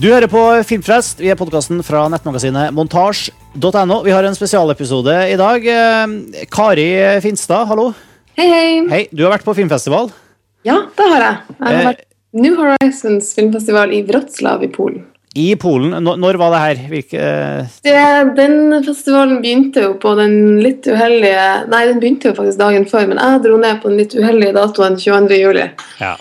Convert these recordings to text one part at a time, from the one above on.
Du hører på Filmfrelst. Vi er podkasten fra nettmagasinet montasj.no. Vi har en spesialepisode i dag. Eh, Kari Finstad, hallo. Hei, hei. Hei, Du har vært på filmfestival. Ja, det har jeg. Jeg har Eh. på New Horizons filmfestival i Wroclaw i Polen. I Polen. Når, når var det her? Hvilke, eh, Det, den festivalen begynte jo på den litt uheldige Nei, den begynte jo faktisk dagen før, men jeg dro ned på den litt uheldige datoen 22. juli. ja.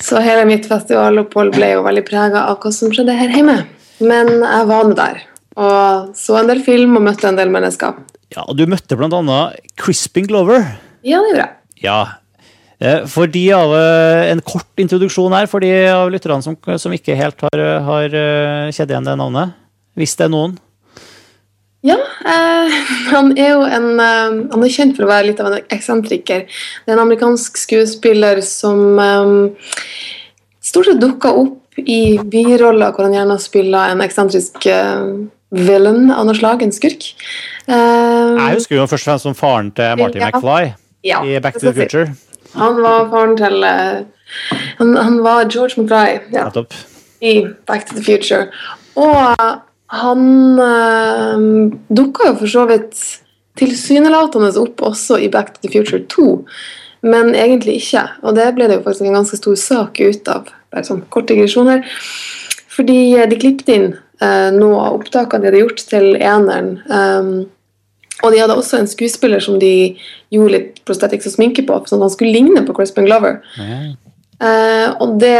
Så hele mitt festivalopphold ble jo veldig prega av hva som skjedde her hjemme. Men jeg var nå der og så en del film og møtte en del mennesker. ja, og Du møtte annet Crispin Glover. Ja, det gjorde jeg. Ja. Eh, For de av eh, En kort introduksjon her for de av lytterne som, som ikke helt har, har kjedd igjen det navnet. Hvis det er noen. Ja, eh, han er jo en eh, Han er kjent for å være litt av en eksentriker. Det er en amerikansk skuespiller som eh, stort sett dukker opp i biroller hvor han gjerne spiller en eksentrisk eh, villain av noe slag, en skurk. Eh, Jeg husker jo først og fremst som faren til Marty Ja. McFly ja, i Back to the. Future. Han var faren til eh, han, han var George McFly ja, i Back to the Future. Og han øh, dukka jo for så vidt tilsynelatende opp også i Back to the Future 2, men egentlig ikke. Og det ble det jo faktisk en ganske stor sak ut av. Bare sånn kort digresjon her. Fordi eh, de klippet inn øh, noe av opptakene de hadde gjort til eneren. Um, og de hadde også en skuespiller som de gjorde litt prosthetics og sminke på, sånn at han skulle ligne på Crispin Glover. Eh, og det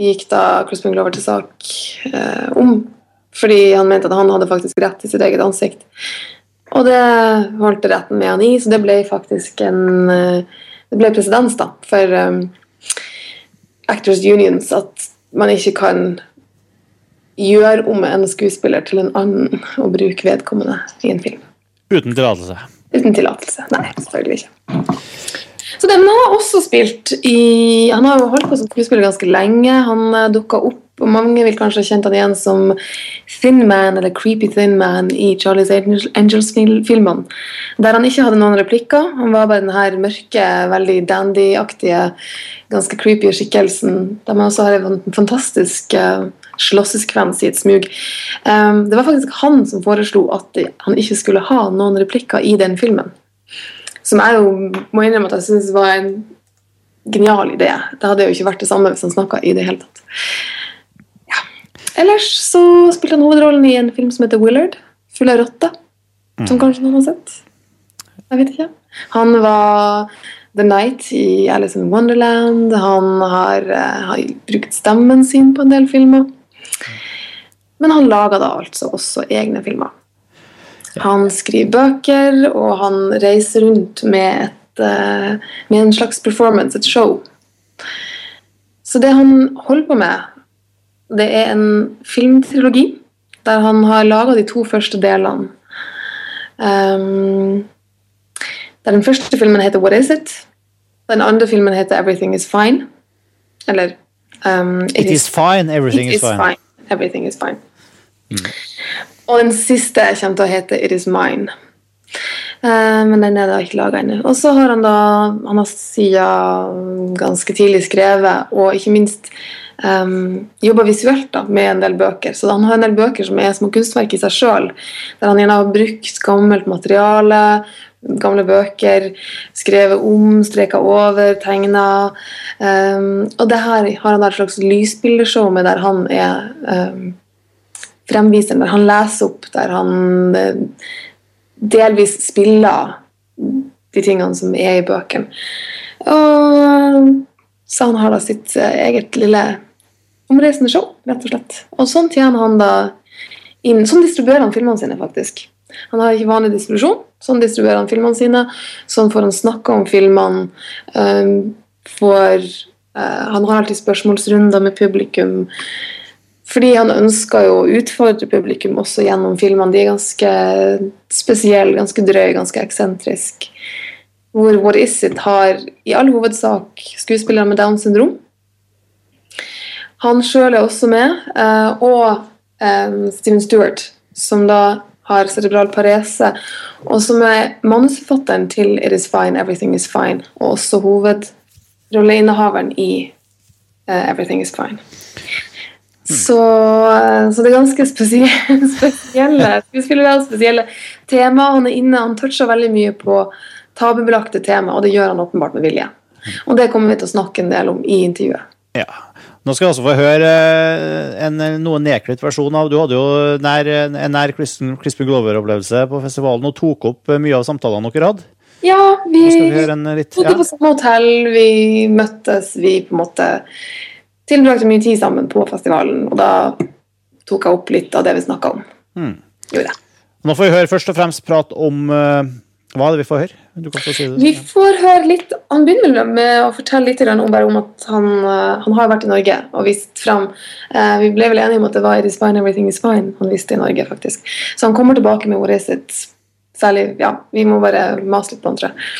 gikk da Crispin Glover til sak eh, om, fordi han mente at han hadde faktisk rett i sitt eget ansikt. Og det holdt retten med han i, så det ble faktisk en eh, Det ble presedens da, for um, Actors Unions at man ikke kan gjøre om en skuespiller til en annen og bruke vedkommende i en film. Uten tillatelse. Uten tillatelse. Nei, selvfølgelig ikke. Så den har også spilt i Han har jo holdt på som skuespiller ganske lenge. Han uh, dukka opp, og mange vil kanskje ha kjent han igjen som Thin Man, eller Creepy Thin Man, i Charlies Angels-filmene. Der han ikke hadde noen replikker. Han var bare den her mørke, veldig dandy-aktige, ganske creepy skikkelsen. Der man også har en fantastisk slåssekvens i et smug. Um, det var faktisk han som foreslo at han ikke skulle ha noen replikker i den filmen. Som jeg jo må innrømme at jeg syns var en genial idé. Det hadde jo ikke vært det samme hvis han snakka i det hele tatt. Ellers så spilte han hovedrollen i en film som heter Willard, full av rotter. Som kanskje noen har sett. Jeg vet ikke. Han var The Night i Alice in Wonderland. Han har, eh, har brukt stemmen sin på en del filmer. Men han laga da altså også egne filmer. Han skriver bøker, og han reiser rundt med, et, eh, med en slags performance, et show. Så det han holder på med, det er en filmtrilogi der han har laga de to første delene. Um, der den første filmen heter What Is It? Den andre filmen heter Everything Is Fine. Eller um, It is fine, everything It is fine. Everything is fine. Og den siste kommer til å hete It Is Mine. Uh, men den er da ikke laga ennå. Og så har han da Han har siden ganske tidlig skrevet, og ikke minst um, jobba visuelt da, med en del bøker. Så han har en del bøker som er små kunstverk i seg sjøl, der han gjerne har brukt gammelt materiale, gamle bøker, skrevet om, streka over, tegna. Um, og det her har han et slags lysbildeshow med, der han er um, fremviseren, der han leser opp, der han uh, delvis spiller de tingene som er i bøkene. Og så han har da sitt eh, eget lille omreisende show, rett og slett. Og sånn tjener han da inn Sånn distribuerer han filmene sine, faktisk. Han har ikke vanlig distribusjon. Sånn distribuerer han filmene sine. Sånn får han snakke om filmene. Um, får, uh, han har alltid spørsmålsrunder med publikum. Fordi han ønsker jo å utfordre publikum også gjennom filmene. De er ganske spesielle, ganske drøye, ganske eksentriske. Hvor What Is It har i all hovedsak skuespillere med Downs syndrom. Han sjøl er også med, eh, og eh, Steven Stewart, som da har cerebral parese, og som er manusforfatteren til It Is Fine, Everything Is Fine, og også hovedrolleinnehaveren i eh, Everything Is Fine. Så, så, det er ganske spesielle, spesielle skuespillere, spesielle tema. Han er inne, han toucher veldig mye på tabubelagte tema, og det gjør han åpenbart med vilje. Og det kommer vi til å snakke en del om i intervjuet. Ja. Nå skal vi også få høre eh, en noe nedklitt versjon av Du hadde jo nær, en nær Crispin Glover-opplevelse på festivalen og tok opp mye av samtalene dere hadde. Ja, vi, vi bodde på samme hotell, vi møttes, vi på en måte tilbrakte mye tid sammen på festivalen. Og da tok jeg opp litt av det vi snakka om. Mm. Nå får vi høre først og fremst prat om hva er det vi får høre? Si vi får høre litt Han begynner med å fortelle litt om, at han, uh, han, har vært i Norge og vist fram uh, Vi ble vel enige om at det var It is fine, everything is fine han viste i Norge, faktisk. Så han kommer tilbake med ordet sitt. Særlig Ja, vi må bare mase litt på han, tror jeg.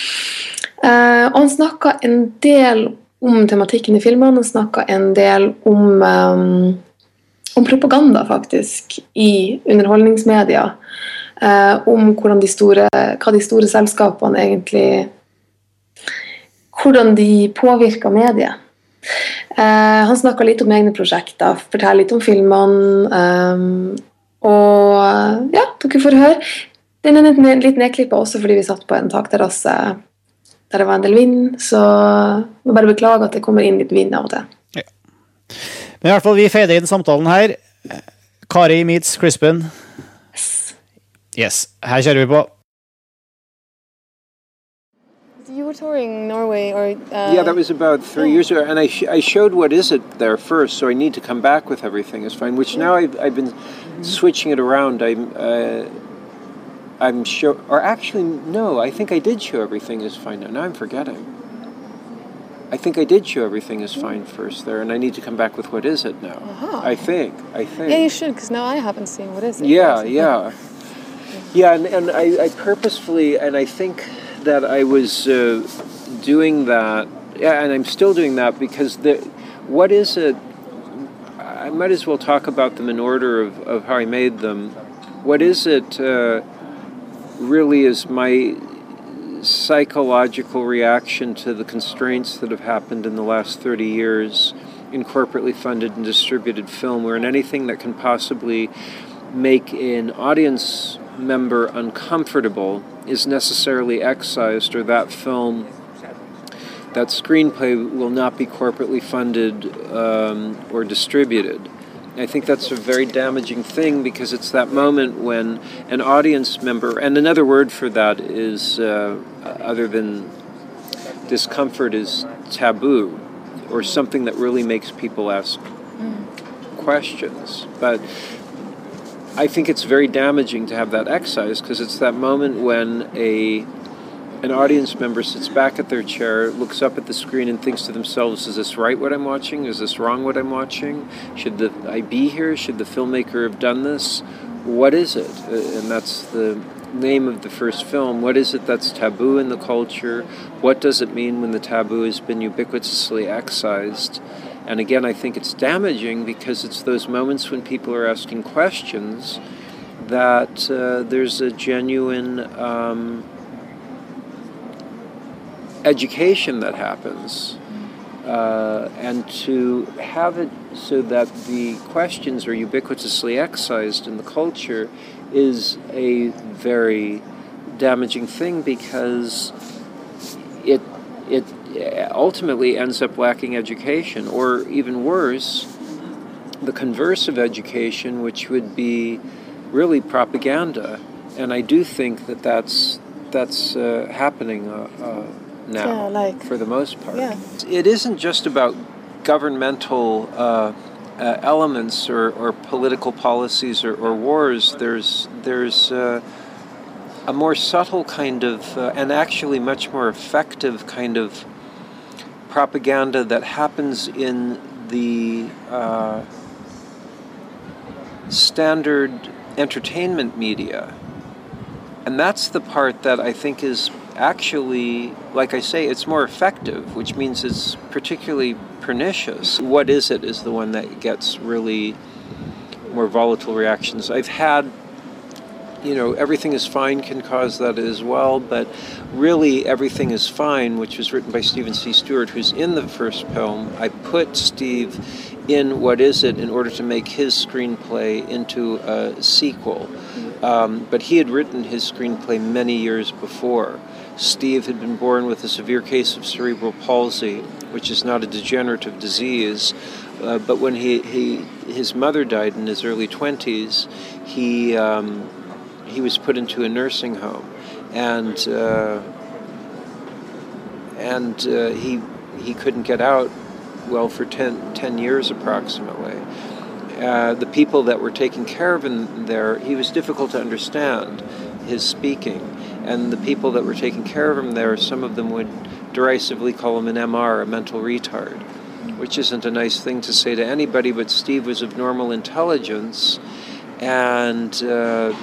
Uh, og han snakka en del om tematikken i filmene. Han snakka en del om om propaganda, faktisk, i underholdningsmedia eh, om de store, hva de store selskapene egentlig Hvordan de påvirker mediet. Eh, han snakka litt om egne prosjekter, forteller litt om filmene. Um, og ja, dere får høre. Den er litt nedklippa også fordi vi satt på en takterrasse der det var en del vind, så må bare beklage at det kommer inn litt vind av og til. Ja. Men i hvert fall, vi fader inn samtalen her. Kari meets Crispin. Yes, her kjører vi på. You were touring Norway, or uh, yeah, that was about three years ago, and I, sh I showed what is it there first, so I need to come back with everything is fine. Which now I've, I've been -hmm. switching it around. I'm uh, I'm sure, or actually no, I think I did show everything is fine now. Now I'm forgetting. I think I did show everything is fine first there, and I need to come back with what is it now. Uh -huh. I think. I think. Yeah, you should, because now I haven't seen what is it. Yeah, yeah. Yeah, and, and I, I, purposefully, and I think that I was uh, doing that, yeah, and I'm still doing that because the, what is it? I might as well talk about them in order of, of how I made them. What is it uh, really is my psychological reaction to the constraints that have happened in the last 30 years in corporately funded and distributed film, where in anything that can possibly make an audience member uncomfortable is necessarily excised, or that film, that screenplay will not be corporately funded um, or distributed. I think that's a very damaging thing because it's that moment when an audience member, and another word for that is, uh, other than discomfort, is taboo, or something that really makes people ask mm. questions. But I think it's very damaging to have that excised because it's that moment when a an audience member sits back at their chair, looks up at the screen, and thinks to themselves, "Is this right? What I'm watching? Is this wrong? What I'm watching? Should the, I be here? Should the filmmaker have done this? What is it?" And that's the name of the first film. What is it that's taboo in the culture? What does it mean when the taboo has been ubiquitously excised? And again, I think it's damaging because it's those moments when people are asking questions that uh, there's a genuine um, education that happens. Uh, and to have it so that the questions are ubiquitously excised in the culture is a very damaging thing because it it ultimately ends up lacking education, or even worse, the converse of education, which would be really propaganda. And I do think that that's that's uh, happening uh, uh, now, yeah, like, for the most part. Yeah. It isn't just about governmental uh, uh, elements or, or, political policies or, or, wars. There's there's uh, a more subtle kind of, and actually much more effective kind of propaganda that happens in the uh, standard entertainment media. And that's the part that I think is actually, like I say, it's more effective, which means it's particularly pernicious. What is it is the one that gets really more volatile reactions. I've had you know, everything is fine can cause that as well, but really everything is fine, which was written by Steven C. Stewart, who's in the first film. I put Steve in What Is It in order to make his screenplay into a sequel. Um, but he had written his screenplay many years before. Steve had been born with a severe case of cerebral palsy, which is not a degenerative disease. Uh, but when he, he his mother died in his early 20s, he um, he was put into a nursing home, and uh, and uh, he he couldn't get out well for 10, 10 years approximately. Uh, the people that were taking care of him there, he was difficult to understand his speaking. And the people that were taking care of him there, some of them would derisively call him an MR, a mental retard, which isn't a nice thing to say to anybody, but Steve was of normal intelligence, and uh,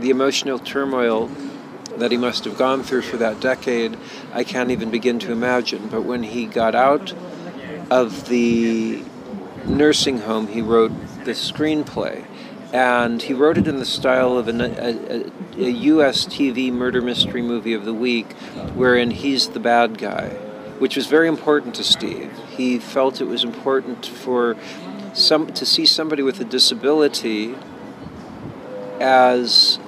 the emotional turmoil that he must have gone through for that decade, I can't even begin to imagine. But when he got out of the nursing home, he wrote the screenplay. And he wrote it in the style of an, a, a, a U.S. TV murder mystery movie of the week, wherein he's the bad guy, which was very important to Steve. He felt it was important for some to see somebody with a disability as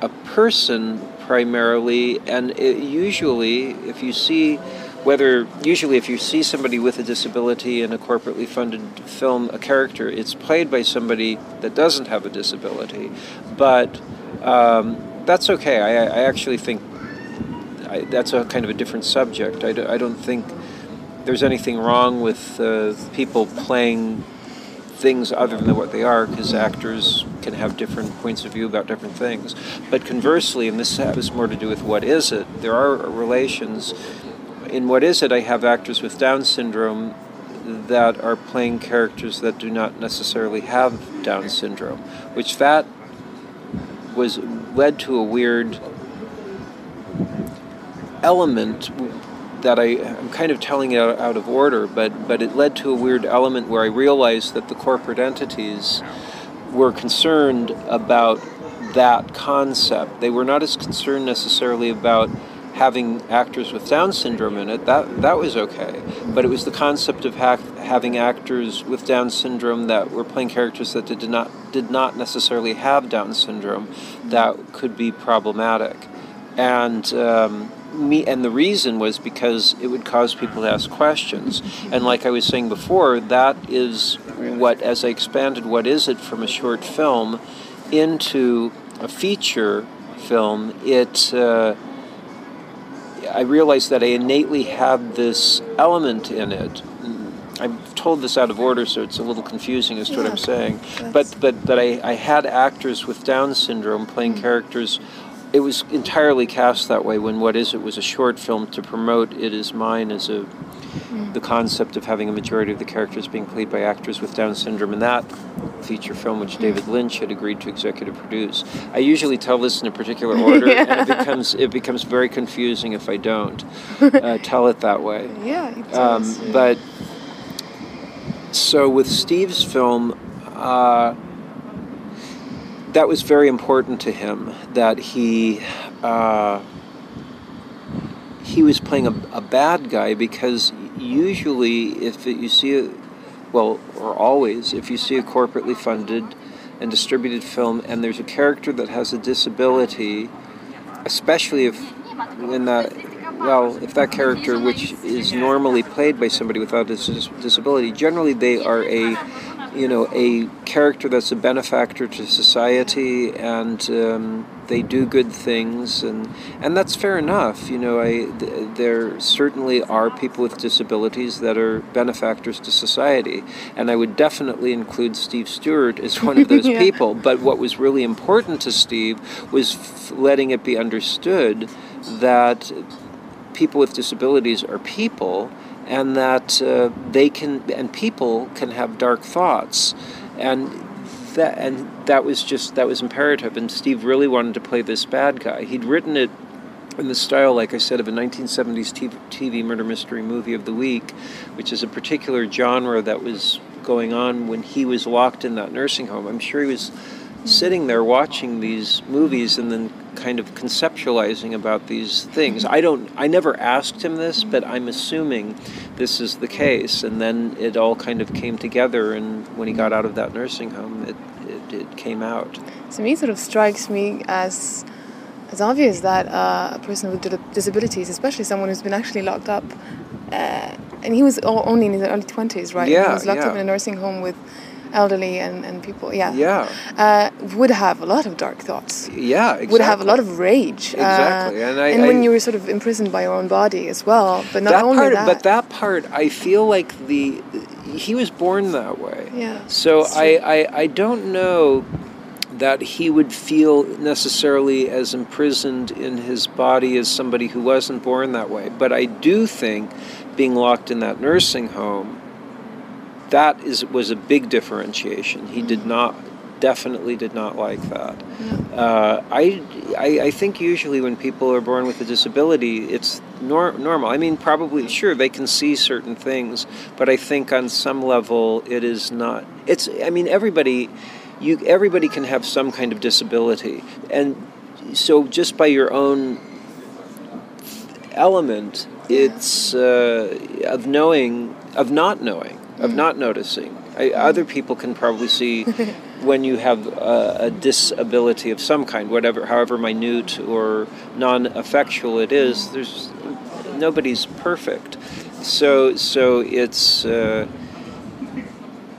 a person primarily, and it, usually, if you see whether usually if you see somebody with a disability in a corporately funded film a character it's played by somebody that doesn't have a disability. But um, that's okay. I, I actually think I, that's a kind of a different subject. I, do, I don't think there's anything wrong with uh, people playing things other than what they are because actors can have different points of view about different things. But conversely and this has more to do with what is it there are relations. In What Is It, I have actors with Down syndrome that are playing characters that do not necessarily have Down syndrome, which that was led to a weird element that I, am kind of telling it out, out of order, but, but it led to a weird element where I realized that the corporate entities were concerned about that concept. They were not as concerned necessarily about having actors with Down syndrome in it, that that was okay. But it was the concept of ha- having actors with Down syndrome that were playing characters that did not did not necessarily have Down syndrome that could be problematic. And um, me and the reason was because it would cause people to ask questions. And like I was saying before, that is what as I expanded what is it from a short film into a feature film, it uh, I realized that I innately had this element in it. I've told this out of order, so it's a little confusing as to yeah, what I'm saying. But but that I, I had actors with Down syndrome playing mm-hmm. characters. It was entirely cast that way. When What Is It was a short film to promote It Is Mine as a the concept of having a majority of the characters being played by actors with Down syndrome in that feature film, which David Lynch had agreed to executive produce. I usually tell this in a particular order, yeah. and it becomes it becomes very confusing if I don't uh, tell it that way. Yeah, um, but so with Steve's film. Uh, that was very important to him that he uh, he was playing a, a, bad guy because usually if you see a, well or always if you see a corporately funded and distributed film and there's a character that has a disability especially if in that well if that character which is normally played by somebody without a disability generally they are a you know, a character that's a benefactor to society, and um, they do good things, and and that's fair enough. You know, I th- there certainly are people with disabilities that are benefactors to society, and I would definitely include Steve Stewart as one of those yeah. people. But what was really important to Steve was f- letting it be understood that people with disabilities are people and that uh, they can and people can have dark thoughts. And that and that was just that was imperative. And Steve really wanted to play this bad guy. He'd written it in the style like I said of a 1970s TV, TV murder mystery movie of the week which is a particular genre that was going on when he was locked in that nursing home. I'm sure he was sitting there watching these movies and then kind of conceptualizing about these things. I don't I never asked him this, but I'm assuming this is the case and then it all kind of came together and when he got out of that nursing home it it, it came out. To me sort of strikes me as as obvious that uh, a person with disabilities, especially someone who's been actually locked up uh, and he was only in his early 20s, right? Yeah, he was locked yeah. up in a nursing home with elderly and, and people, yeah. Yeah. Uh, would have a lot of dark thoughts. Yeah, exactly. Would have a lot of rage. Exactly. Uh, and I, and when I, you were sort of imprisoned by your own body as well. But not that only part, that. But that part, I feel like the he was born that way. Yeah. So I, I, I don't know that he would feel necessarily as imprisoned in his body as somebody who wasn't born that way. But I do think being locked in that nursing home, that is was a big differentiation. He did not definitely did not like that. Uh, I, I, I think usually when people are born with a disability, it's nor- normal. I mean, probably sure they can see certain things, but I think on some level it is not. It's I mean everybody, you everybody can have some kind of disability, and so just by your own element, it's uh, of knowing, of not knowing, of not noticing. I, other people can probably see when you have a, a, disability of some kind, whatever, however minute or non-effectual it is. There's nobody's perfect, so so it's. Uh,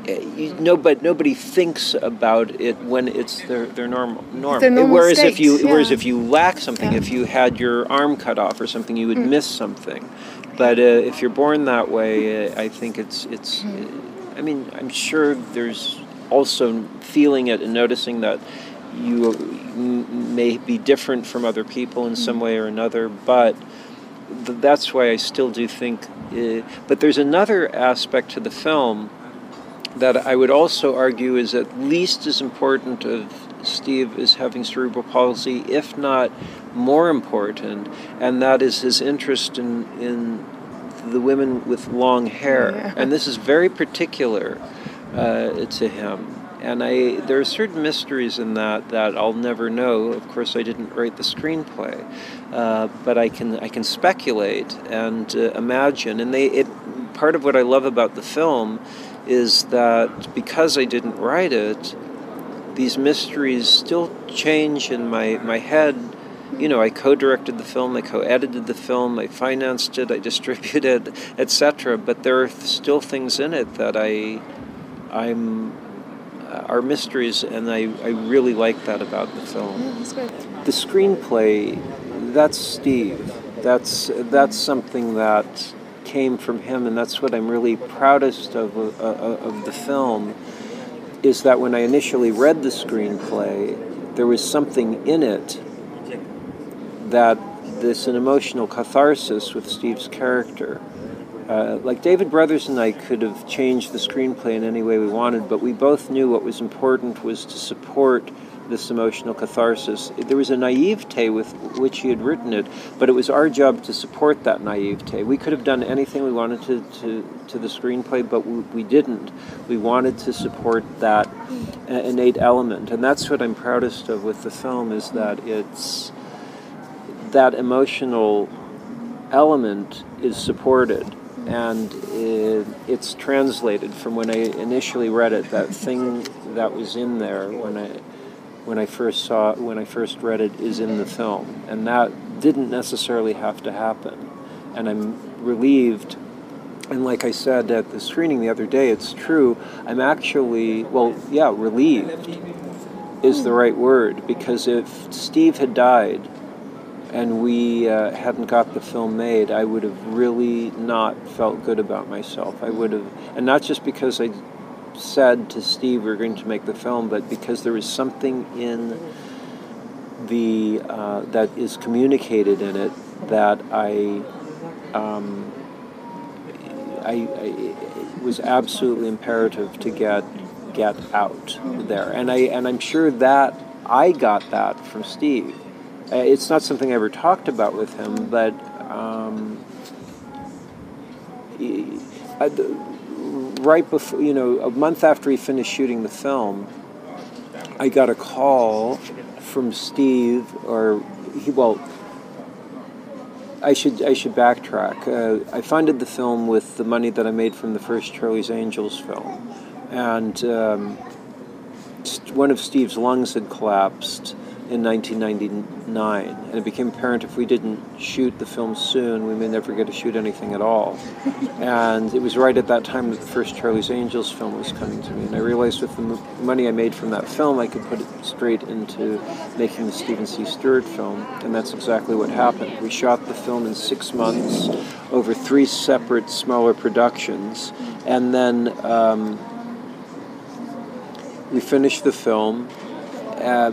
you know, but nobody thinks about it when it's their their normal norm. Their normal whereas state, if you yeah. whereas if you lack something, Yeah. if you had your arm cut off or something, you would Mm. miss something. But uh, if you're born that way, uh, I think it's it's. Mm. uh, I mean, I'm sure there's also feeling it and noticing that you m- may be different from other people in some way or another, but th- that's why I still do think. Uh, but there's another aspect to the film that I would also argue is at least as important of Steve is having cerebral palsy, if not more important, and that is his interest in, in the women with long hair. Yeah. And this is very particular uh, to him. And I, there are certain mysteries in that that I'll never know. Of course, I didn't write the screenplay, uh, but I can I can speculate and uh, imagine. And they, it, part of what I love about the film is that because I didn't write it, these mysteries still change in my, my head. You know, I co-directed the film, I co-edited the film, I financed it, I distributed, etc. But there are still things in it that I, I'm, uh, are mysteries, and I, I really like that about the film. Yeah, that's great. The screenplay, that's Steve. That's that's something that came from him, and that's what I'm really proudest of uh, uh, of the film. Is that when I initially read the screenplay, there was something in it that this an emotional catharsis with Steve's character. Uh, like David Brothers and I could have changed the screenplay in any way we wanted, but we both knew what was important was to support this emotional catharsis. There was a naivete with which he had written it, but it was our job to support that naivete. We could have done anything we wanted to, to, to the screenplay, but we, we didn't. We wanted to support that innate element, and that's what I'm proudest of with the film is that it's that emotional element is supported and it, it's translated from when I initially read it. That thing that was in there when I when I first saw when I first read it is in the film, and that didn't necessarily have to happen. And I'm relieved. And like I said at the screening the other day, it's true. I'm actually well, yeah, relieved is the right word because if Steve had died and we uh, hadn't got the film made, I would have really not felt good about myself. I would have, and not just because I said to Steve we're going to make the film, but because there was something in the uh, that is communicated in it that I, um, I, I was absolutely imperative to get get out there, and I and I'm sure that I got that from Steve. Uh, it's not something I ever talked about with him, but um, uh, the- right before, you know, a month after he finished shooting the film, I got a call from Steve, or he, well, I should I should backtrack. Uh, I funded the film with the money that I made from the first Charlie's Angels film, and um, one of Steve's lungs had collapsed in 1999, and it became apparent if we didn't shoot the film soon, we may never get to shoot anything at all. and it was right at that time that the first Charlie's Angels film was coming to me, and I realized with the money I made from that film, I could put it straight into making the Steven C. Stewart film, and that's exactly what happened. We shot the film in six months over three separate smaller productions, and then um, we finished the film uh,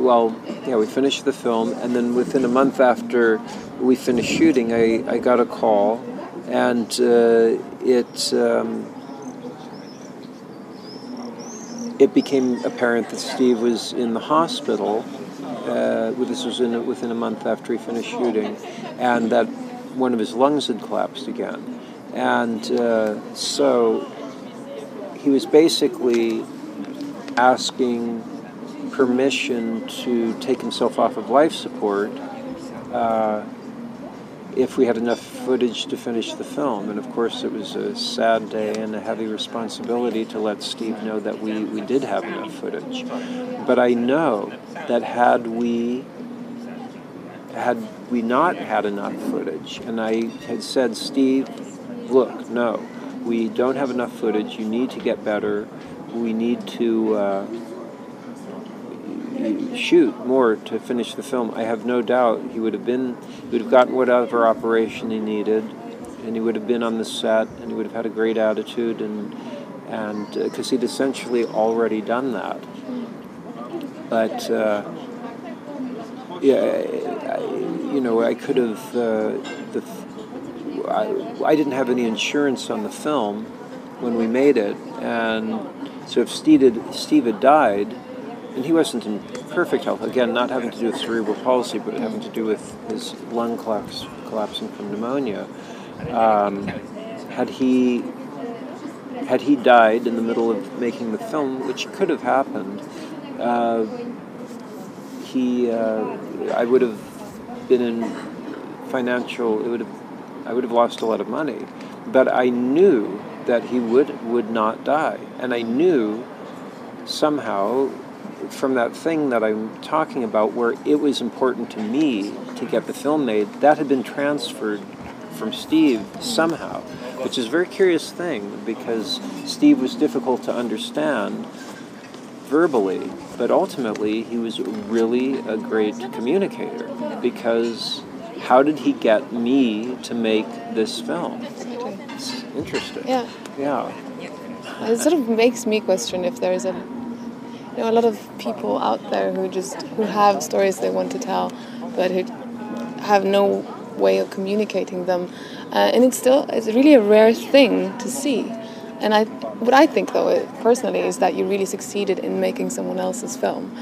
well, yeah, we finished the film, and then within a month after we finished shooting, I, I got a call, and uh, it um, it became apparent that Steve was in the hospital. Uh, this was in, within a month after he finished shooting, and that one of his lungs had collapsed again, and uh, so he was basically asking permission to take himself off of life support uh, if we had enough footage to finish the film. And of course, it was a sad day and a heavy responsibility to let Steve know that we, we did have enough footage. But I know that had we had we not had enough footage, and I had said, Steve, look, no, we don't have enough footage. You need to get better. We need to. Uh, shoot more to finish the film. I have no doubt he would have been, he would have gotten whatever operation he needed, and he would have been on the set, and he would have had a great attitude, and and because uh, he'd essentially already done that. But uh, yeah, I, you know, I could have uh, the. I, I didn't have any insurance on the film when we made it, and so if Steve had, Steve had died, and he wasn't in perfect health. Again, not having to do with cerebral palsy, but having to do with his lung collapse, collapsing from pneumonia. Um, had he had he died in the middle of making the film, which could have happened, uh, he uh, I would have been in financial. It would have I would have lost a lot of money, but I knew that he would would not die, and I knew somehow from that thing that I'm talking about where it was important to me to get the film made, that had been transferred from Steve somehow, which is a very curious thing because Steve was difficult to understand verbally, but ultimately he was really a great communicator because how did he get me to make this film? It's interesting. Yeah. Yeah. It sort of makes me question if there is a you know a lot of people out there who just who have stories they want to tell, but who have no way of communicating them, uh, and it's still it's really a rare thing to see. And I, what I think though, personally, is that you really succeeded in making someone else's film,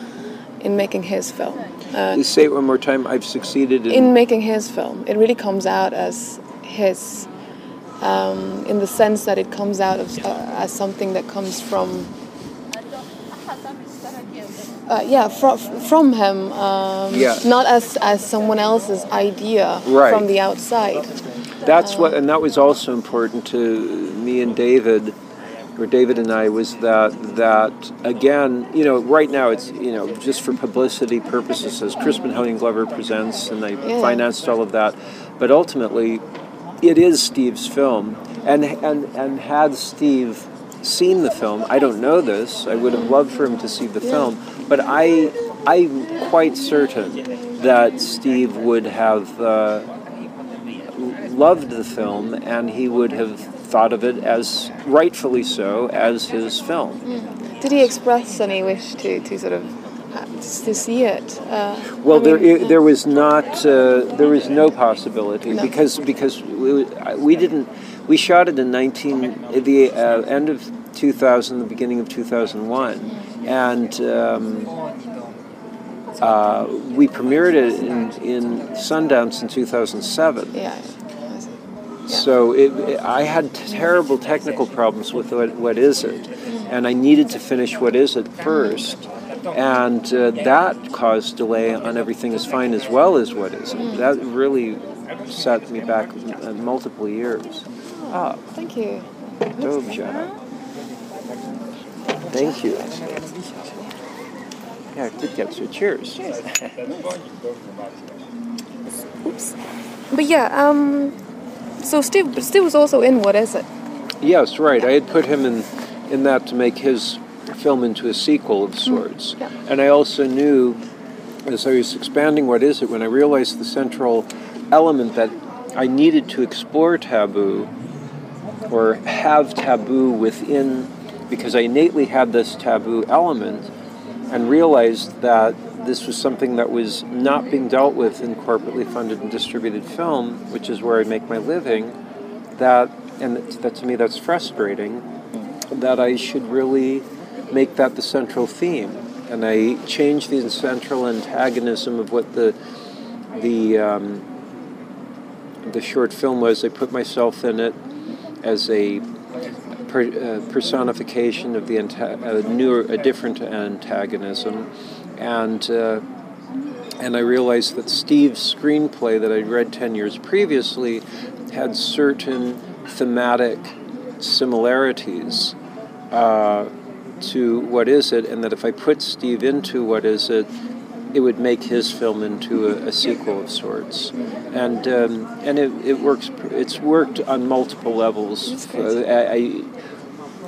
in making his film. Uh, say it one more time. I've succeeded in, in making his film. It really comes out as his, um, in the sense that it comes out of, uh, as something that comes from uh, yeah, from from him, um, yeah. not as as someone else's idea right. from the outside. That's uh, what, and that was also important to me and David, or David and I, was that that again, you know, right now it's you know just for publicity purposes, as Crispin Hellion Glover presents, and they yeah. financed all of that, but ultimately, it is Steve's film, and and and had Steve seen the film. I don't know this. I would have loved for him to see the film, but I, I'm quite certain that Steve would have uh, loved the film and he would have thought of it as, rightfully so, as his film. Mm. Did he express any wish to, to sort of to see it. Uh, well, I mean, there yeah. there was not uh, there was no possibility no. because because we, we, didn't we shot it in nineteen the uh, end of two thousand the beginning of two thousand one and um, uh, we premiered it in, in Sundance in 2007. Yeah. So it, it, I had terrible technical problems with what, what is it, and I needed to finish what is it first. and uh, that caused delay on everything is fine as well as what is. That really set me back multiple years. Oh, thank you. Dobrze. Thank you. Yeah, did get so cheers. Oops. But yeah, um, so Steve, Steve was also in What Is It? Yes, right. I had put him in in that to make his film into a sequel of sorts. yeah. And I also knew, as I was expanding What Is It, when I realized the central element that I needed to explore taboo or have taboo within, because I innately had this taboo element and realized that this was something that was not being dealt with in corporately funded and distributed film, which is where I make my living, that, and that to me that's frustrating, that I should really make that the central theme. And I changed the central antagonism of what the the um, the short film was. I put myself in it as a per, uh, personification of the anta- a new, a different antagonism, and uh, and I realized that Steve's screenplay that I'd read ten years previously had certain thematic similarities. Uh, to what is it, and that if I put Steve into what is it, it would make his film into a, a sequel of sorts, and um, and it, it works. It's worked on multiple levels. Uh, I, I,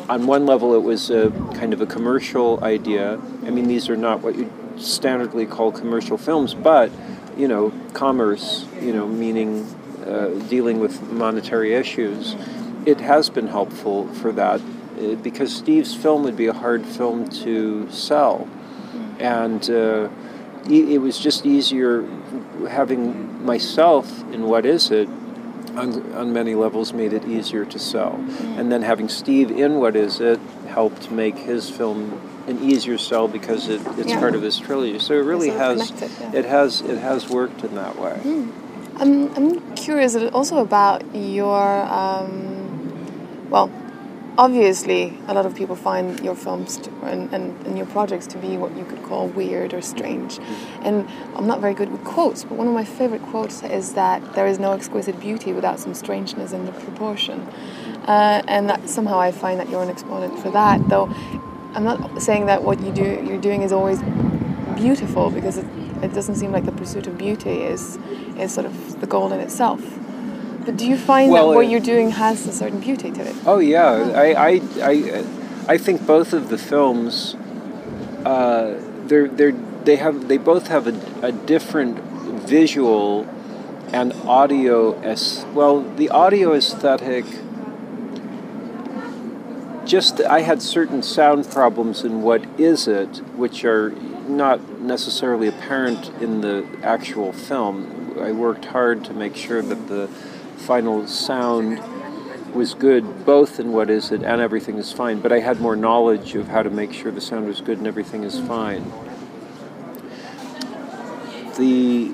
on one level, it was a kind of a commercial idea. I mean, these are not what you standardly call commercial films, but you know, commerce. You know, meaning uh, dealing with monetary issues. It has been helpful for that uh, because Steve's film would be a hard film to sell, and uh, it was just easier having myself in what is it on, on many levels made it easier to sell, and then having Steve in what is it helped make his film an easier sell because it, it's Yeah. part of his trilogy. So it really has yeah. it has it has worked in that way. I'm, I'm curious also about your, um, well, obviously a lot of people find your films to, and, and, and your projects to be what you could call weird or strange. And I'm not very good with quotes, but one of my favorite quotes is that there is no exquisite beauty without some strangeness in the proportion. Uh, and that somehow I find that you're an exponent for that, though I'm not saying that what you do, you're doing is always beautiful because it, it doesn't seem like the pursuit of beauty is is sort of the goal in itself. But do you find Well, that what uh, you're doing has a certain beauty to it? Oh yeah, I I, I, I think both of the films, uh, they're they're they have they both have a, a different visual and audio as well. The audio aesthetic. Just I had certain sound problems in what is it, which are not necessarily apparent in the actual film. I worked hard to make sure that the final sound was good both in what is it and everything is fine but i had more knowledge of how to make sure the sound was good and everything is fine the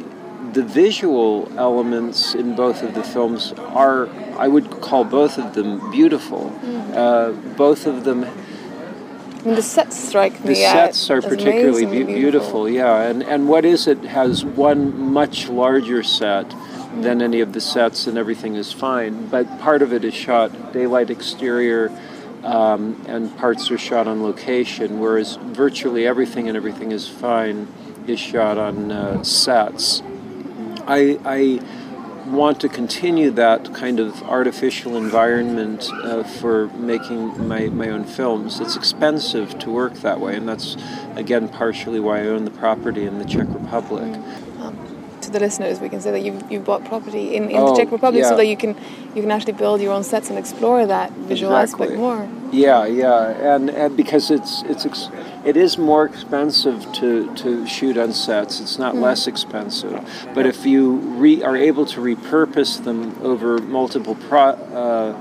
the visual elements in both of the films are i would call both of them beautiful uh, both of them I mean, the sets strike me the sets are particularly amazingly beau- beautiful. yeah. And and what is it has one much larger set than any of the sets, and everything is fine. But part of it is shot daylight exterior, um, and parts are shot on location. Whereas virtually everything and everything is fine is shot on uh, sets. I, I want to continue that kind of artificial environment uh, for making my, my own films. It's expensive to work that way, and that's again partially why I own the property in the Czech Republic. To the listeners, we can say that you you bought property in, in Oh, the Czech Republic so that you can you can actually build your own sets and explore that visual Exactly. aspect more. Yeah, yeah, and, and because it's it's ex- it is more expensive to, to shoot on sets. It's not less expensive, but if you re- are able to repurpose them over multiple pro- uh,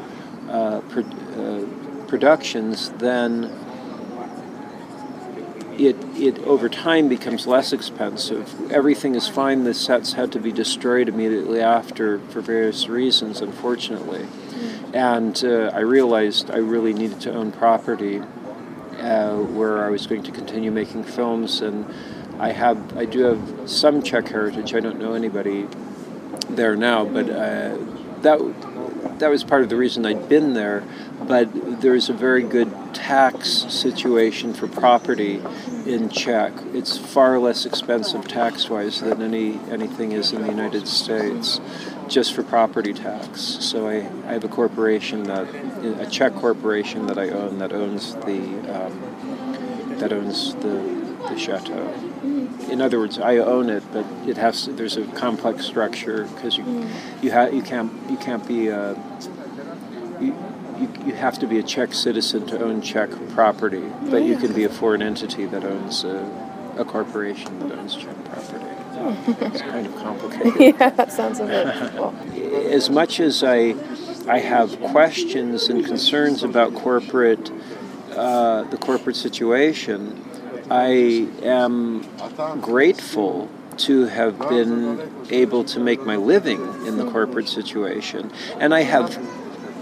uh, pro- uh, productions, then it it over time becomes less expensive. Everything is fine. The sets had to be destroyed immediately after for various reasons, unfortunately. And uh, I realized I really needed to own property uh, where I was going to continue making films, and I have I do have some Czech heritage. I don't know anybody there now, but uh, that that was part of the reason I'd been there. But there's a very good tax situation for property in Czech. It's far less expensive tax-wise than any anything is in the United States, just for property tax. So I, I have a corporation that a Czech corporation that I own that owns the um, that owns the the chateau. In other words, I own it, but it has to, there's a complex structure because you you ha- you can't you can't be uh, you, you, you have to be a Czech citizen to own Czech property, but you can be a foreign entity that owns a, a corporation that owns Czech property. It's kind of complicated. yeah, that sounds a bit. Well, As much as I I have questions and concerns about corporate uh, the corporate situation, I am grateful to have been able to make my living in the corporate situation, and I have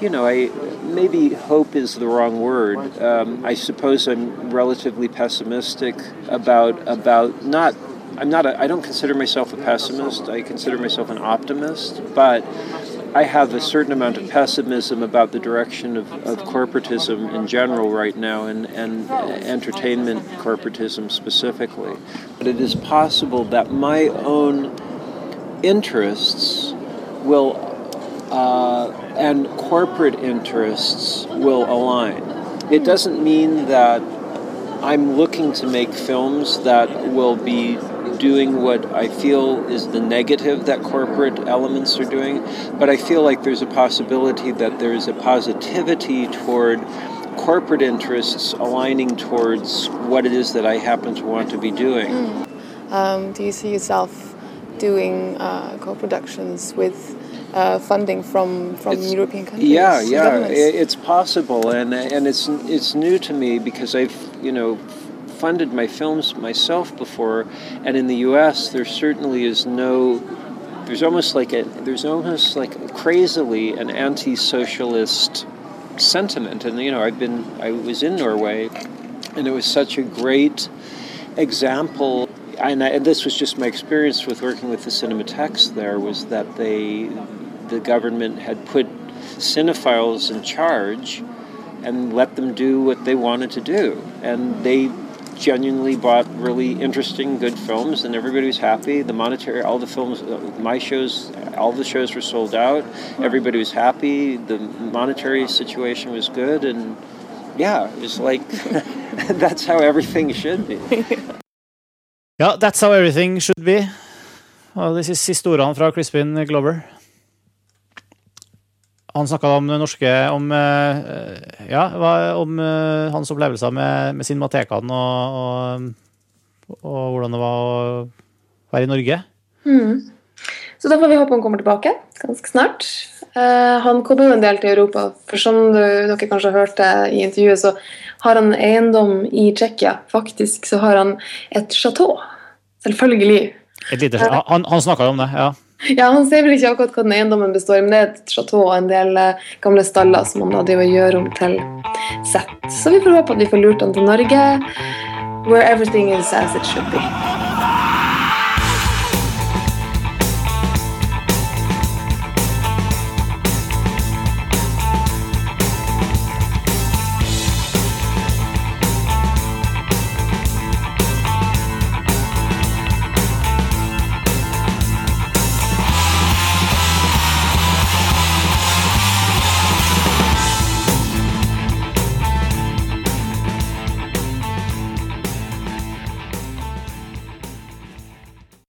you know, I maybe hope is the wrong word. Um, I suppose I'm relatively pessimistic about about not. I'm not. A, I don't consider myself a pessimist. I consider myself an optimist, but. I have a certain amount of pessimism about the direction of, of corporatism in general right now and, and entertainment corporatism specifically. But it is possible that my own interests will uh, and corporate interests will align. It doesn't mean that I'm looking to make films that will be doing what I feel is the negative that corporate elements are doing, but I feel like there's a possibility that there's a positivity toward corporate interests aligning towards what it is that I happen to want to be doing. um, do you see yourself doing uh, co-productions with uh, funding from from It's- European countries? Yeah, yeah, governments? it's possible, and and it's it's new to me because I've you know funded my films myself before, and in the U.S. there certainly is no. There's almost like a there's almost like crazily an anti-socialist sentiment, and you know I've been I was in Norway, and it was such a great example and, I, and this was just my experience with working with the Cinematheques there was that they the government had put cinephiles in charge and let them do what they wanted to do. And they genuinely bought really interesting good films and everybody was happy. The monetary all the films uh, my shows all the shows were sold out. Everybody was happy. The monetary situation was good and yeah it was like that's how everything should be Ja, that's how everything should be. Og de siste ordene fra Crispin Glover. Han snakka om det norske Om, eh, ja, om eh, hans opplevelser med, med matekan og, og, og hvordan det var å være i Norge. Så da får vi håpe han kommer tilbake ganske snart. Uh, han kommer jo en del til Europa, for som du, dere kanskje hørte i intervjuet, så har han eiendom i Tsjekkia. Faktisk så har han et chateau. Selvfølgelig. Et lite, han han snakka jo om det, ja. Ja, Han sier vel ikke akkurat hva den eiendommen består i, men det er et chateau og en del eh, gamle staller som han hadde å gjøre om til sett. Så vi får håpe at vi får lurt han til Norge, where everything is as it should be.